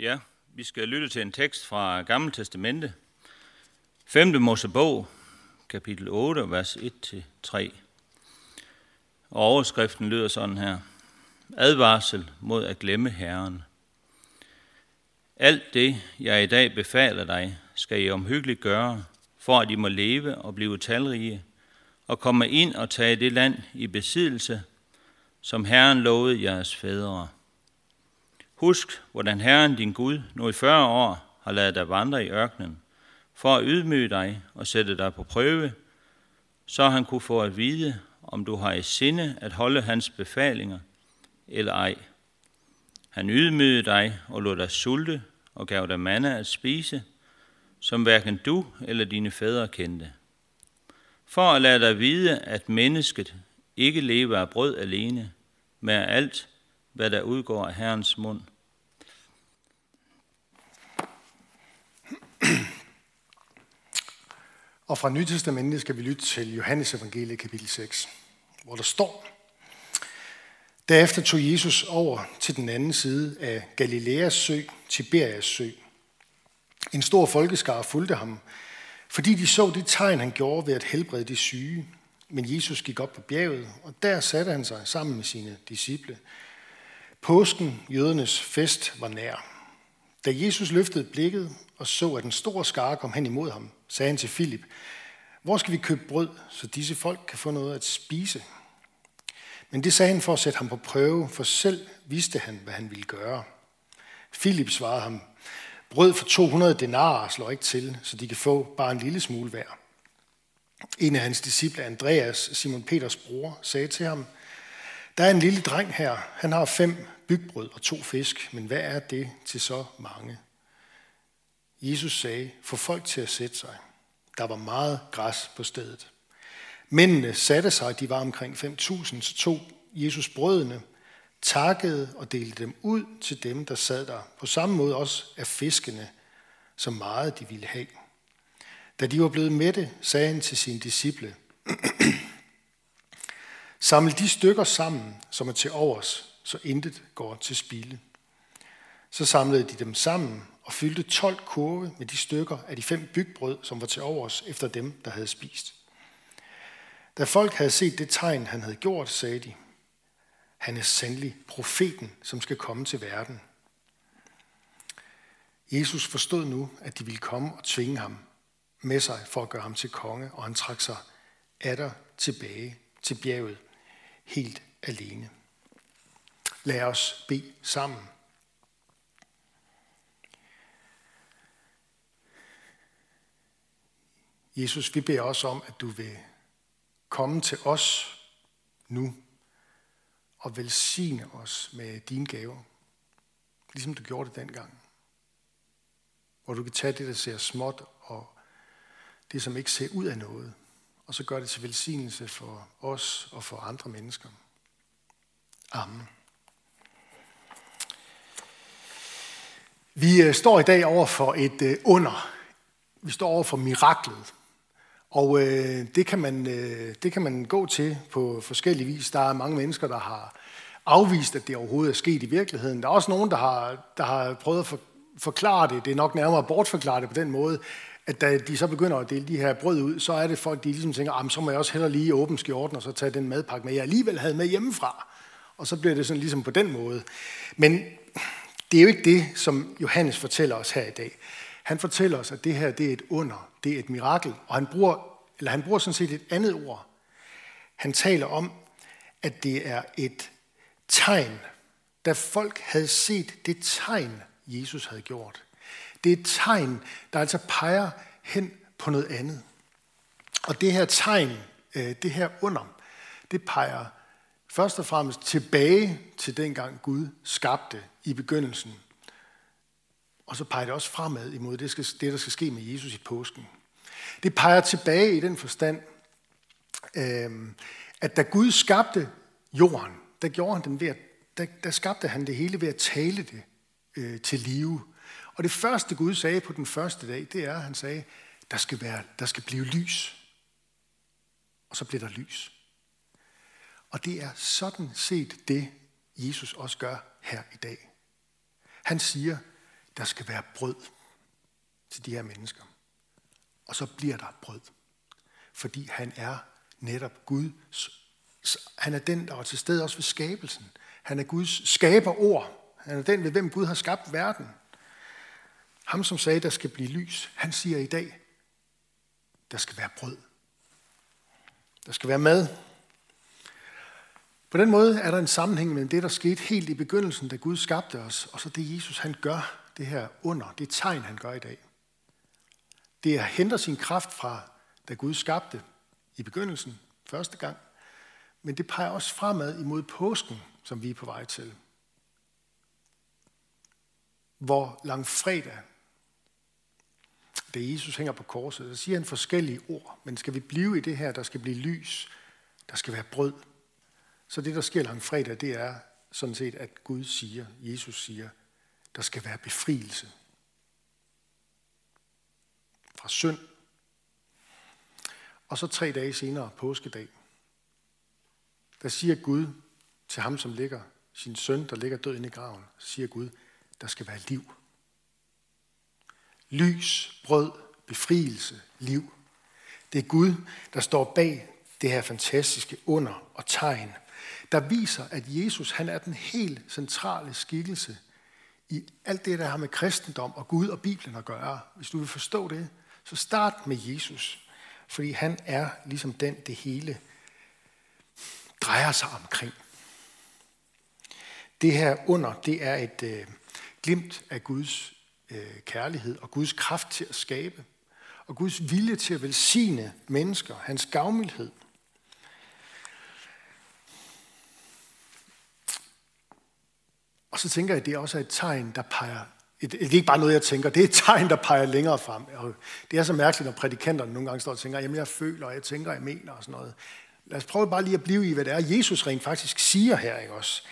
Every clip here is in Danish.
Ja, vi skal lytte til en tekst fra Gamle Testamente. 5. Mosebog, kapitel 8, vers 1-3. Og overskriften lyder sådan her. Advarsel mod at glemme Herren. Alt det, jeg i dag befaler dig, skal I omhyggeligt gøre, for at I må leve og blive talrige, og komme ind og tage det land i besiddelse, som Herren lovede jeres fædre. Husk, hvordan Herren din Gud nu i 40 år har ladet dig vandre i ørkenen, for at ydmyge dig og sætte dig på prøve, så han kunne få at vide, om du har i sinde at holde hans befalinger eller ej. Han ydmygede dig og lod dig sulte og gav dig manna at spise, som hverken du eller dine fædre kendte. For at lade dig vide, at mennesket ikke lever af brød alene, men af alt, hvad der udgår af Herrens mund. Og fra Nytestamentet skal vi lytte til Johannes evangeliet kapitel 6, hvor der står, Derefter tog Jesus over til den anden side af Galileas sø, Tiberias sø. En stor folkeskare fulgte ham, fordi de så det tegn, han gjorde ved at helbrede de syge. Men Jesus gik op på bjerget, og der satte han sig sammen med sine disciple. Påsken, jødernes fest, var nær. Da Jesus løftede blikket og så, at en stor skare kom hen imod ham, sagde han til Filip, hvor skal vi købe brød, så disse folk kan få noget at spise? Men det sagde han for at sætte ham på prøve, for selv vidste han, hvad han ville gøre. Filip svarede ham, brød for 200 denarer slår ikke til, så de kan få bare en lille smule hver. En af hans disciple, Andreas, Simon Peters bror, sagde til ham, der er en lille dreng her, han har fem bygbrød og to fisk, men hvad er det til så mange? Jesus sagde, få folk til at sætte sig. Der var meget græs på stedet. Mændene satte sig, de var omkring 5.000, så tog Jesus brødene, takkede og delte dem ud til dem, der sad der. På samme måde også af fiskene, så meget de ville have. Da de var blevet mætte, sagde han til sine disciple, Samle de stykker sammen, som er til overs, så intet går til spilde. Så samlede de dem sammen og fyldte 12 kurve med de stykker af de fem bygbrød, som var til overs efter dem, der havde spist. Da folk havde set det tegn, han havde gjort, sagde de, han er sandelig profeten, som skal komme til verden. Jesus forstod nu, at de ville komme og tvinge ham med sig for at gøre ham til konge, og han trak sig atter tilbage til bjerget helt alene. Lad os bede sammen. Jesus, vi beder også om, at du vil komme til os nu og velsigne os med dine gaver, ligesom du gjorde det dengang. Hvor du kan tage det, der ser småt, og det, som ikke ser ud af noget, og så gør det til velsignelse for os og for andre mennesker. Amen. Vi øh, står i dag over for et øh, under. Vi står over for miraklet. Og øh, det, kan man, øh, det kan man gå til på forskellige vis. Der er mange mennesker, der har afvist, at det overhovedet er sket i virkeligheden. Der er også nogen, der har, der har prøvet at for, forklare det. Det er nok nærmere at bortforklare det på den måde, at da de så begynder at dele de her brød ud, så er det folk, de ligesom tænker, så må jeg også hellere lige åbne skjorten og så tage den madpakke med, jeg alligevel havde med hjemmefra. Og så bliver det sådan ligesom på den måde. Men det er jo ikke det, som Johannes fortæller os her i dag. Han fortæller os, at det her det er et under, det er et mirakel, og han bruger, eller han bruger sådan set et andet ord. Han taler om, at det er et tegn, da folk havde set det tegn, Jesus havde gjort. Det er et tegn, der altså peger hen på noget andet. Og det her tegn, øh, det her under, det peger først og fremmest tilbage til dengang Gud skabte i begyndelsen. Og så peger det også fremad imod det, det der skal ske med Jesus i påsken. Det peger tilbage i den forstand, øhm, at da Gud skabte jorden, der gjorde han den ved at, der, der skabte han det hele ved at tale det øh, til live. Og det første Gud sagde på den første dag, det er, at han sagde, der skal, være, der skal blive lys. Og så bliver der lys. Og det er sådan set det, Jesus også gør her i dag. Han siger, der skal være brød til de her mennesker. Og så bliver der brød. Fordi han er netop Gud. Han er den, der er til stede også ved skabelsen. Han er Guds skaberord. Han er den, ved hvem Gud har skabt verden. Ham, som sagde, der skal blive lys, han siger i dag, der skal være brød. Der skal være mad. På den måde er der en sammenhæng mellem det, der skete helt i begyndelsen, da Gud skabte os, og så det Jesus han gør, det her under, det tegn han gør i dag. Det er henter sin kraft fra, da Gud skabte i begyndelsen, første gang, men det peger også fremad imod påsken, som vi er på vej til. Hvor langfredag, da Jesus hænger på korset, så siger han forskellige ord, men skal vi blive i det her, der skal blive lys, der skal være brød. Så det, der sker langfredag, det er sådan set, at Gud siger, Jesus siger, der skal være befrielse fra synd. Og så tre dage senere, påskedag, der siger Gud til ham, som ligger, sin søn, der ligger død inde i graven, siger Gud, der skal være liv. Lys, brød, befrielse, liv. Det er Gud, der står bag det her fantastiske under og tegn, der viser, at Jesus han er den helt centrale skikkelse i alt det, der har med kristendom og Gud og Bibelen at gøre. Hvis du vil forstå det, så start med Jesus, fordi han er ligesom den, det hele drejer sig omkring. Det her under, det er et øh, glimt af Guds øh, kærlighed og Guds kraft til at skabe, og Guds vilje til at velsigne mennesker, hans gavmildhed. Og så tænker jeg, at det også er et tegn, der peger det er ikke bare noget, jeg tænker, det er et tegn, der peger længere frem. Og det er så mærkeligt, når prædikanterne nogle gange står og tænker, jamen jeg føler, og jeg tænker, jeg mener og sådan noget. Lad os prøve bare lige at blive i, hvad det er, Jesus rent faktisk siger her, ikke også?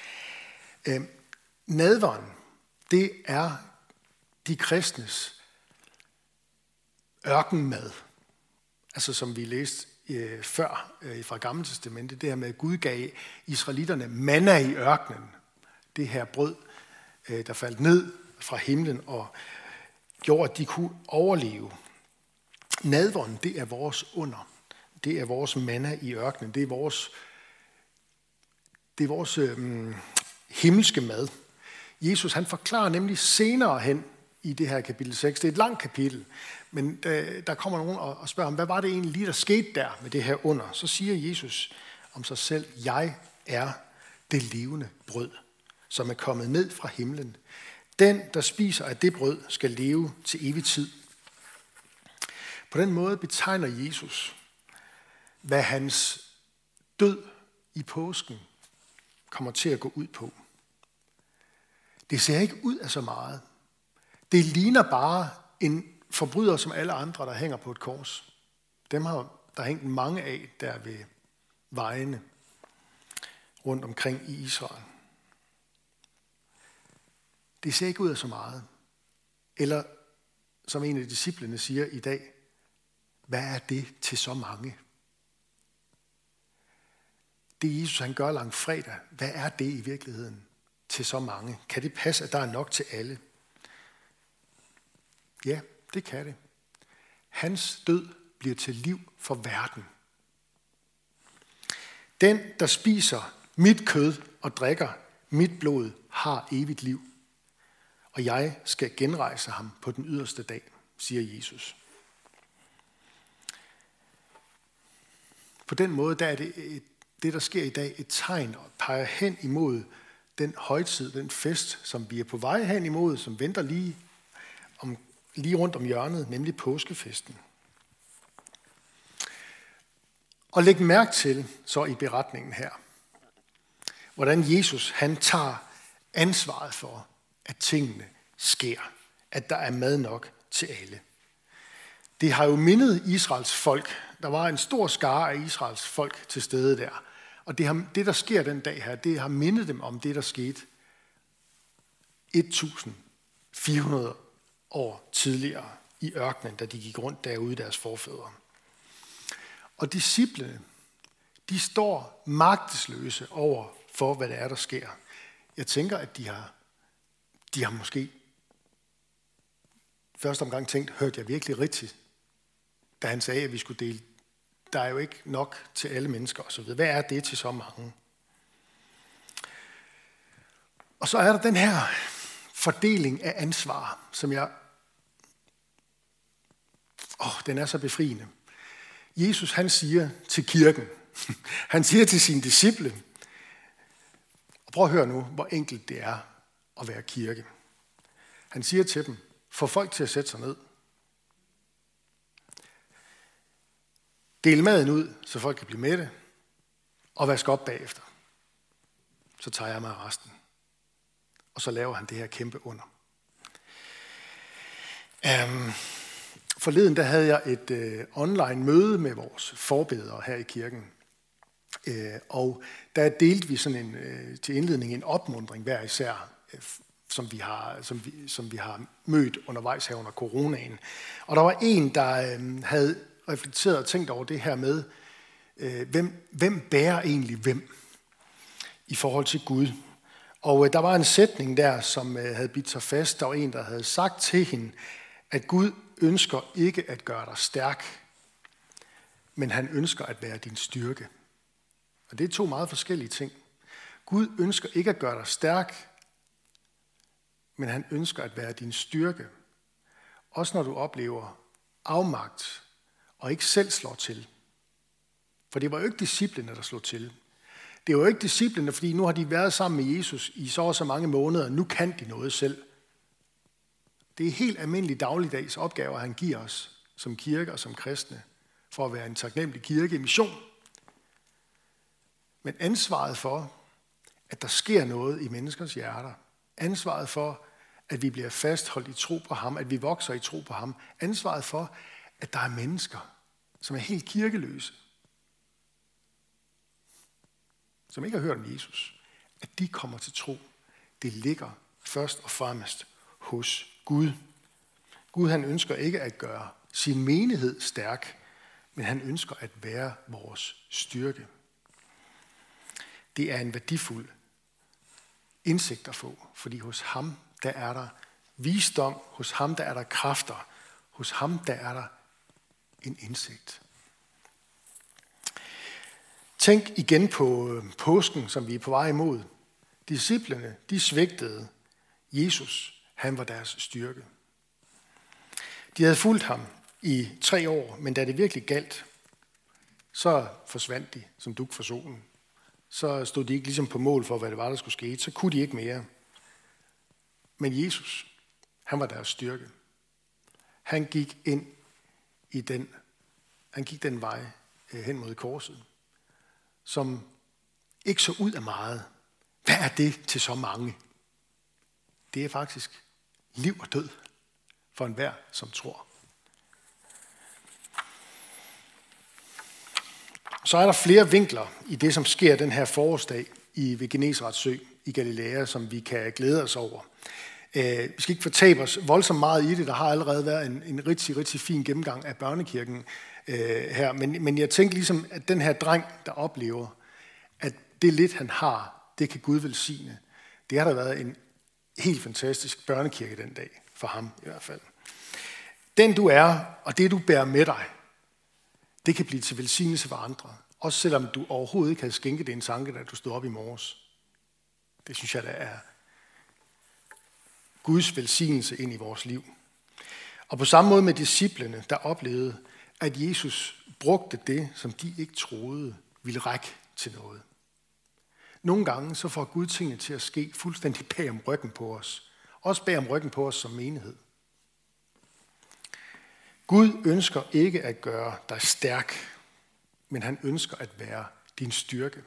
Øh, nadveren, det er de kristnes ørkenmad. Altså som vi læste øh, før øh, fra Gamle Testamentet, det her med, at Gud gav israelitterne manna i ørkenen. Det her brød, øh, der faldt ned fra himlen og gjorde, at de kunne overleve. Nadvånden, det er vores under. Det er vores manna i ørkenen. Det er vores, det er vores øh, himmelske mad. Jesus han forklarer nemlig senere hen i det her kapitel 6, det er et langt kapitel, men der, der kommer nogen og spørger ham, hvad var det egentlig lige, der skete der med det her under? Så siger Jesus om sig selv, jeg er det levende brød, som er kommet ned fra himlen. Den, der spiser af det brød, skal leve til evig tid. På den måde betegner Jesus, hvad hans død i påsken kommer til at gå ud på. Det ser ikke ud af så meget. Det ligner bare en forbryder som alle andre, der hænger på et kors. Dem har der hængt mange af der ved vejene rundt omkring i Israel. Det ser ikke ud af så meget. Eller som en af disciplene siger i dag, hvad er det til så mange? Det Jesus han gør langt fredag, hvad er det i virkeligheden til så mange? Kan det passe, at der er nok til alle? Ja, det kan det. Hans død bliver til liv for verden. Den, der spiser mit kød og drikker mit blod, har evigt liv og jeg skal genrejse ham på den yderste dag, siger Jesus. På den måde der er det, et, det, der sker i dag, et tegn og peger hen imod den højtid, den fest, som vi er på vej hen imod, som venter lige, om, lige rundt om hjørnet, nemlig påskefesten. Og læg mærke til så i beretningen her, hvordan Jesus han tager ansvaret for, at tingene sker. At der er mad nok til alle. Det har jo mindet Israels folk. Der var en stor skare af Israels folk til stede der. Og det, har, det, der sker den dag her, det har mindet dem om det, der skete 1400 år tidligere i ørkenen, da de gik rundt derude deres forfædre. Og disciplene, de står magtesløse over for, hvad det er, der sker. Jeg tænker, at de har, de har måske første omgang tænkt, hørte jeg virkelig rigtigt, da han sagde, at vi skulle dele. Der er jo ikke nok til alle mennesker osv. Hvad er det til så mange? Og så er der den her fordeling af ansvar, som jeg... Åh, den er så befriende. Jesus, han siger til kirken, han siger til sine disciple, og prøv at høre nu, hvor enkelt det er at være kirke. Han siger til dem, få folk til at sætte sig ned. Del maden ud, så folk kan blive mætte, og vask op bagefter. Så tager jeg mig af resten. Og så laver han det her kæmpe under. Um, forleden der havde jeg et uh, online møde med vores forbedere her i kirken. Uh, og der delte vi sådan en, uh, til indledning en opmundring hver især, som, vi har, som, vi, som vi har mødt undervejs her under coronaen. Og der var en, der øh, havde reflekteret og tænkt over det her med, øh, hvem, hvem bærer egentlig hvem i forhold til Gud. Og øh, der var en sætning der, som øh, havde bidt sig fast. Der var en, der havde sagt til hende, at Gud ønsker ikke at gøre dig stærk, men han ønsker at være din styrke. Og det er to meget forskellige ting. Gud ønsker ikke at gøre dig stærk, men han ønsker at være din styrke. Også når du oplever afmagt og ikke selv slår til. For det var jo ikke disciplene, der slog til. Det er jo ikke disciplene, fordi nu har de været sammen med Jesus i så og så mange måneder, nu kan de noget selv. Det er helt almindelige dagligdags opgaver, han giver os som kirke og som kristne, for at være en taknemmelig kirke i mission. Men ansvaret for, at der sker noget i menneskers hjerter, ansvaret for, at vi bliver fastholdt i tro på ham, at vi vokser i tro på ham, ansvaret for, at der er mennesker, som er helt kirkeløse, som ikke har hørt om Jesus, at de kommer til tro. Det ligger først og fremmest hos Gud. Gud han ønsker ikke at gøre sin menighed stærk, men han ønsker at være vores styrke. Det er en værdifuld indsigt at få, fordi hos ham, der er der visdom, hos ham, der er der kræfter, hos ham, der er der en indsigt. Tænk igen på øh, påsken, som vi er på vej imod. Disciplerne, de svigtede. Jesus, han var deres styrke. De havde fulgt ham i tre år, men da det virkelig galt, så forsvandt de som duk for solen. Så stod de ikke ligesom på mål for, hvad det var, der skulle ske. Så kunne de ikke mere. Men Jesus, han var deres styrke. Han gik ind i den, han gik den vej øh, hen mod korset som ikke så ud af meget. Hvad er det til så mange? Det er faktisk liv og død for enhver, som tror. Så er der flere vinkler i det, som sker den her forårsdag i ved Genesrets sø i Galilea, som vi kan glæde os over. Øh, vi skal ikke fortabe os voldsomt meget i det. Der har allerede været en, en rigtig, rigtig fin gennemgang af børnekirken øh, her. Men, men jeg tænker ligesom, at den her dreng, der oplever, at det lidt, han har, det kan Gud velsigne. Det har der været en helt fantastisk børnekirke den dag, for ham i hvert fald. Den du er, og det du bærer med dig, det kan blive til velsignelse for andre. Også selvom du overhovedet ikke havde skænket det en tanke, da du stod op i morges. Det synes jeg, der er Guds velsignelse ind i vores liv. Og på samme måde med disciplene, der oplevede, at Jesus brugte det, som de ikke troede ville række til noget. Nogle gange så får Gud tingene til at ske fuldstændig bag om ryggen på os. Også bag om ryggen på os som menighed. Gud ønsker ikke at gøre dig stærk, men han ønsker at være din styrke.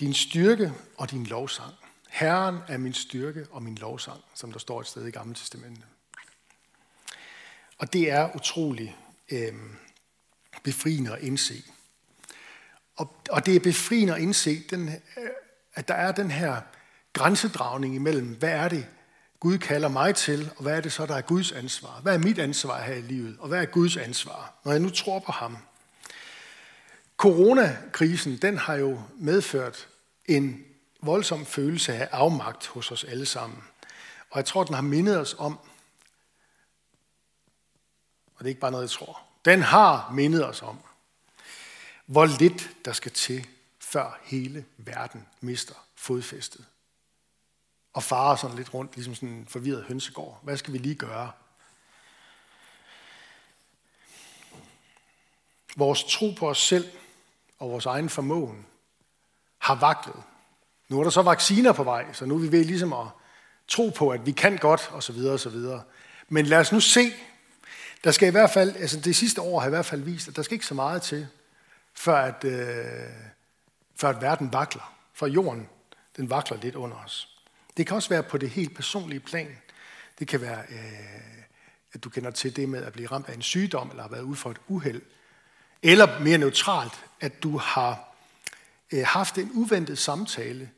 Din styrke og din lovsang. Herren er min styrke og min lovsang, som der står et sted i Gamle Testamentet. Og det er utrolig øh, befriende at indse. Og, og det er befriende at indse, den, øh, at der er den her grænsedragning imellem, hvad er det, Gud kalder mig til, og hvad er det så, der er Guds ansvar? Hvad er mit ansvar her i livet, og hvad er Guds ansvar, når jeg nu tror på ham? Coronakrisen, den har jo medført en voldsom følelse af afmagt hos os alle sammen. Og jeg tror, den har mindet os om, og det er ikke bare noget, jeg tror, den har mindet os om, hvor lidt der skal til, før hele verden mister fodfæstet. Og farer sådan lidt rundt, ligesom sådan en forvirret hønsegård. Hvad skal vi lige gøre? Vores tro på os selv og vores egen formåen har vaklet. Nu er der så vacciner på vej, så nu er vi ved ligesom at tro på, at vi kan godt, og så videre, og så videre. Men lad os nu se. Der skal i hvert fald, altså det sidste år har i hvert fald vist, at der skal ikke så meget til, før at, øh, før at verden vakler. For jorden, den vakler lidt under os. Det kan også være på det helt personlige plan. Det kan være, øh, at du kender til det med at blive ramt af en sygdom, eller har været ude for et uheld. Eller mere neutralt, at du har øh, haft en uventet samtale,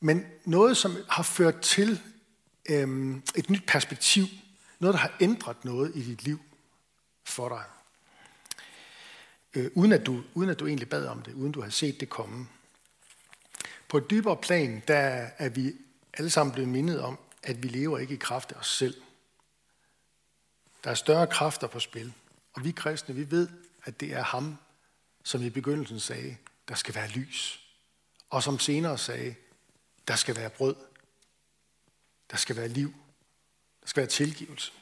men noget, som har ført til øh, et nyt perspektiv. Noget, der har ændret noget i dit liv for dig. Øh, uden, at du, uden at du egentlig bad om det, uden du har set det komme. På et dybere plan, der er vi alle sammen blevet mindet om, at vi lever ikke i kraft af os selv. Der er større kræfter på spil. Og vi kristne, vi ved, at det er ham, som i begyndelsen sagde, der skal være lys. Og som senere sagde, der skal være brød. Der skal være liv. Der skal være tilgivelse.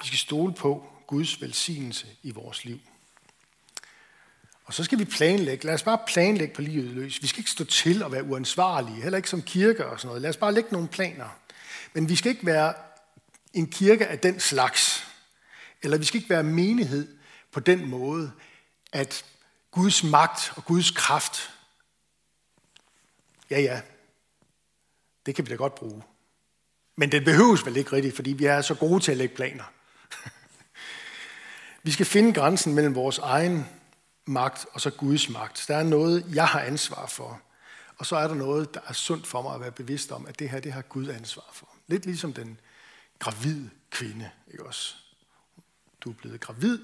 Vi skal stole på Guds velsignelse i vores liv. Og så skal vi planlægge. Lad os bare planlægge på livet løs. Vi skal ikke stå til og være uansvarlige, heller ikke som kirke og sådan noget. Lad os bare lægge nogle planer. Men vi skal ikke være en kirke af den slags. Eller vi skal ikke være menighed på den måde, at Guds magt og Guds kraft, ja ja, det kan vi da godt bruge. Men den behøves vel ikke rigtigt, fordi vi er så gode til at lægge planer. vi skal finde grænsen mellem vores egen magt og så Guds magt. Der er noget, jeg har ansvar for. Og så er der noget, der er sundt for mig at være bevidst om, at det her, det har Gud ansvar for. Lidt ligesom den gravide kvinde, ikke også? Du er blevet gravid,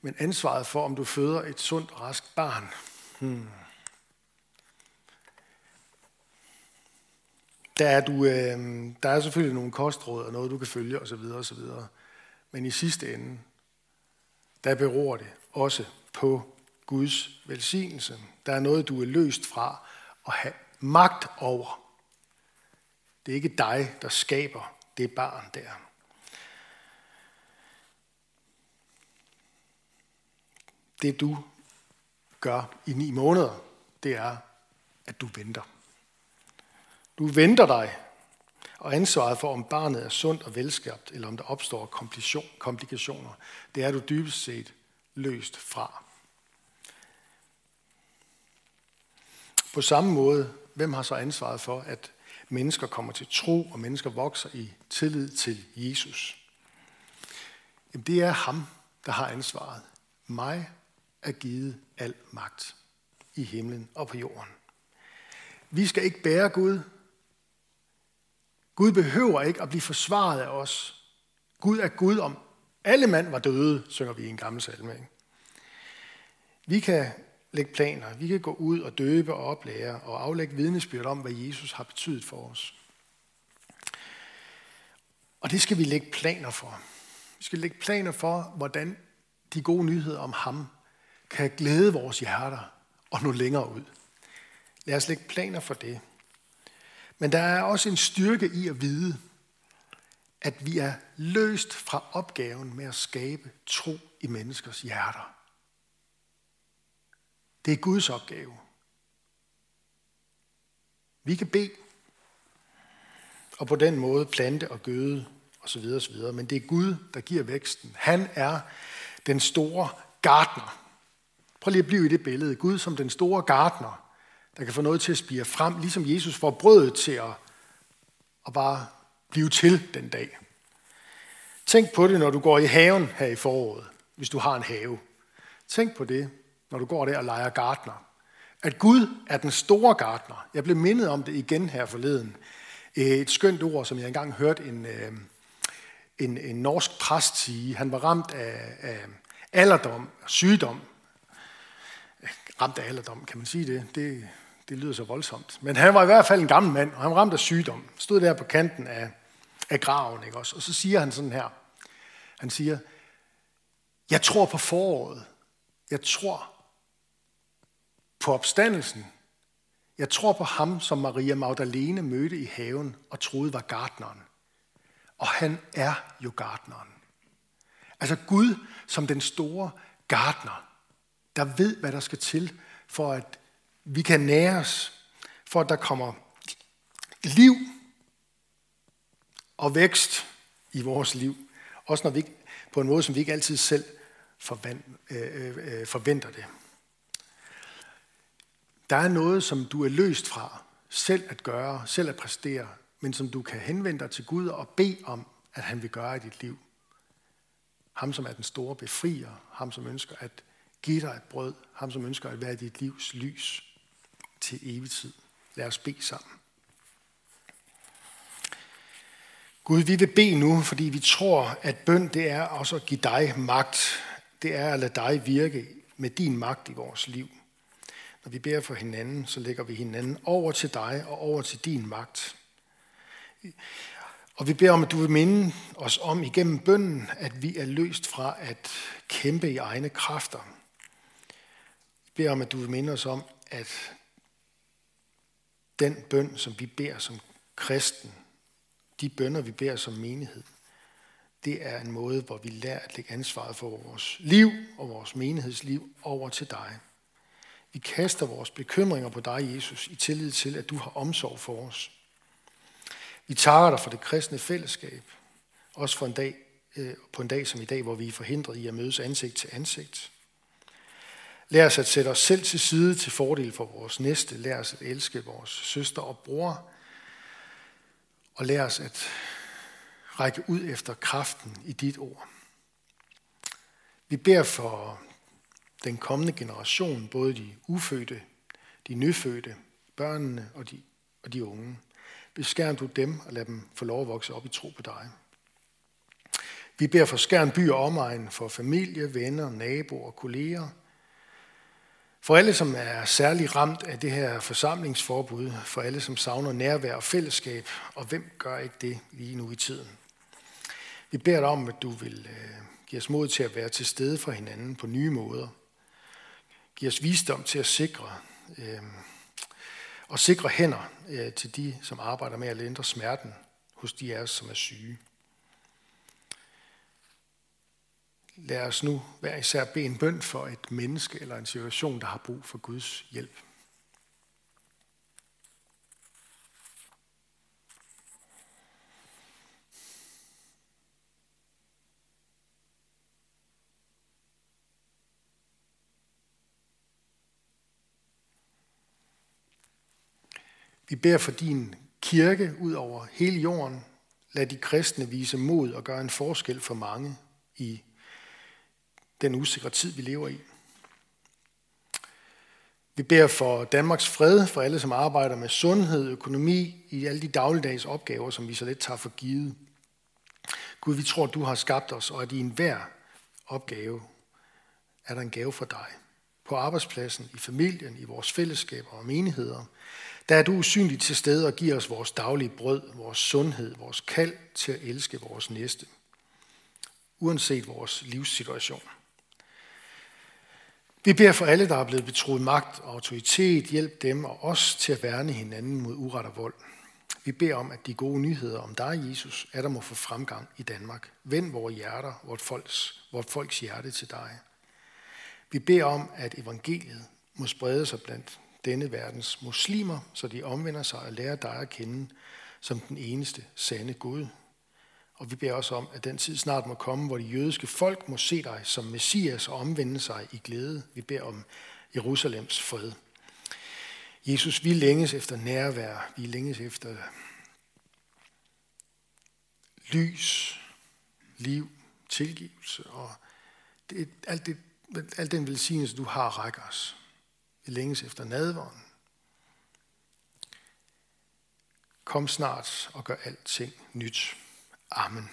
men ansvaret for, om du føder et sundt og rask barn, hmm. der, er du, øh, der er selvfølgelig nogle kostråd og noget, du kan følge osv. osv. Men i sidste ende, der beror det også på Guds velsignelse. Der er noget, du er løst fra at have magt over. Det er ikke dig, der skaber det barn der. Det du gør i ni måneder, det er, at du venter. Du venter dig, og ansvaret for, om barnet er sundt og velskabt, eller om der opstår komplikationer, det er du dybest set løst fra. På samme måde, hvem har så ansvaret for, at mennesker kommer til tro, og mennesker vokser i tillid til Jesus? Jamen, det er ham, der har ansvaret. Mig er givet al magt i himlen og på jorden. Vi skal ikke bære Gud. Gud behøver ikke at blive forsvaret af os. Gud er Gud om alle mand var døde, synger vi i en gammel salme. Ikke? Vi kan lægge planer, vi kan gå ud og døbe og oplære og aflægge vidnesbyrd om, hvad Jesus har betydet for os. Og det skal vi lægge planer for. Vi skal lægge planer for, hvordan de gode nyheder om ham kan glæde vores hjerter og nå længere ud. Lad os lægge planer for det. Men der er også en styrke i at vide, at vi er løst fra opgaven med at skabe tro i menneskers hjerter. Det er Guds opgave. Vi kan bede, og på den måde plante og gøde osv. osv. Men det er Gud, der giver væksten. Han er den store gartner. Prøv lige at blive i det billede. Gud som den store gartner, der kan få noget til at spire frem, ligesom Jesus får brødet til at, at bare blive til den dag. Tænk på det, når du går i haven her i foråret, hvis du har en have. Tænk på det, når du går der og leger gartner. At Gud er den store gartner. Jeg blev mindet om det igen her forleden. Eh, et skønt ord, som jeg engang hørte en, eh, en, en norsk præst sige. Han var ramt af, af alderdom, sygdom. Ramt af alderdom, kan man sige det? Det, Det lyder så voldsomt. Men han var i hvert fald en gammel mand, og han var ramt af sygdom. Stod der på kanten af, af graven, ikke også? Og så siger han sådan her. Han siger, jeg tror på foråret. Jeg tror på opstandelsen. Jeg tror på ham, som Maria Magdalene mødte i haven og troede var gardneren. Og han er jo gardneren. Altså Gud som den store gardner, der ved, hvad der skal til, for at vi kan nære os, for at der kommer liv og vækst i vores liv. Også når vi på en måde, som vi ikke altid selv øh, øh, øh, forventer det. Der er noget, som du er løst fra selv at gøre, selv at præstere, men som du kan henvende dig til Gud og bede om, at han vil gøre i dit liv. Ham, som er den store befrier, ham, som ønsker at Giv dig et brød, ham, som ønsker at være dit livs lys til evig tid. Lad os bede sammen. Gud, vi vil bede nu, fordi vi tror, at bøn det er også at give dig magt. Det er at lade dig virke med din magt i vores liv. Når vi beder for hinanden, så lægger vi hinanden over til dig og over til din magt. Og vi beder om, at du vil minde os om igennem bønnen, at vi er løst fra at kæmpe i egne kræfter. Vi beder om, at du vil minde os om, at den bøn, som vi beder som kristen, de bønder, vi beder som menighed, det er en måde, hvor vi lærer at lægge ansvaret for vores liv og vores menighedsliv over til dig. Vi kaster vores bekymringer på dig, Jesus, i tillid til, at du har omsorg for os. Vi takker dig for det kristne fællesskab, også for en dag, øh, på en dag som i dag, hvor vi er forhindret i at mødes ansigt til ansigt. Lær os at sætte os selv til side til fordel for vores næste. Lær os at elske vores søster og bror. Og lær os at række ud efter kraften i dit ord. Vi beder for den kommende generation, både de ufødte, de nyfødte, børnene og de, og de unge. Beskærm du dem og lad dem få lov at vokse op i tro på dig. Vi beder for skærn by og omegn, for familie, venner, naboer og kolleger. For alle, som er særlig ramt af det her forsamlingsforbud, for alle, som savner nærvær og fællesskab, og hvem gør ikke det lige nu i tiden? Vi beder dig om, at du vil øh, give os mod til at være til stede for hinanden på nye måder. Giv os visdom til at sikre øh, og sikre hænder øh, til de, som arbejder med at lindre smerten hos de af os, som er syge. Lad os nu hver især bede en bøn for et menneske eller en situation, der har brug for Guds hjælp. Vi beder for din kirke ud over hele jorden. Lad de kristne vise mod og gøre en forskel for mange i den usikre tid, vi lever i. Vi beder for Danmarks fred, for alle, som arbejder med sundhed, økonomi, i alle de dagligdags opgaver, som vi så let tager for givet. Gud, vi tror, du har skabt os, og at i enhver opgave er der en gave for dig. På arbejdspladsen, i familien, i vores fællesskaber og menigheder – der er du usynligt til stede og giver os vores daglige brød, vores sundhed, vores kald til at elske vores næste, uanset vores livssituation. Vi beder for alle, der er blevet betroet magt og autoritet, hjælp dem og os til at værne hinanden mod uret og vold. Vi beder om, at de gode nyheder om dig, Jesus, er der må få fremgang i Danmark. Vend vores hjerter, vort folks, vort folks hjerte til dig. Vi beder om, at evangeliet må sprede sig blandt denne verdens muslimer, så de omvender sig og lærer dig at kende som den eneste sande Gud. Og vi beder også om, at den tid snart må komme, hvor de jødiske folk må se dig som Messias og omvende sig i glæde. Vi beder om Jerusalems fred. Jesus, vi længes efter nærvær. Vi længes efter lys, liv, tilgivelse og det, alt, det, alt den velsignelse, du har, rækker os. Vi længes efter nadvånden. Kom snart og gør alting nyt. Amen.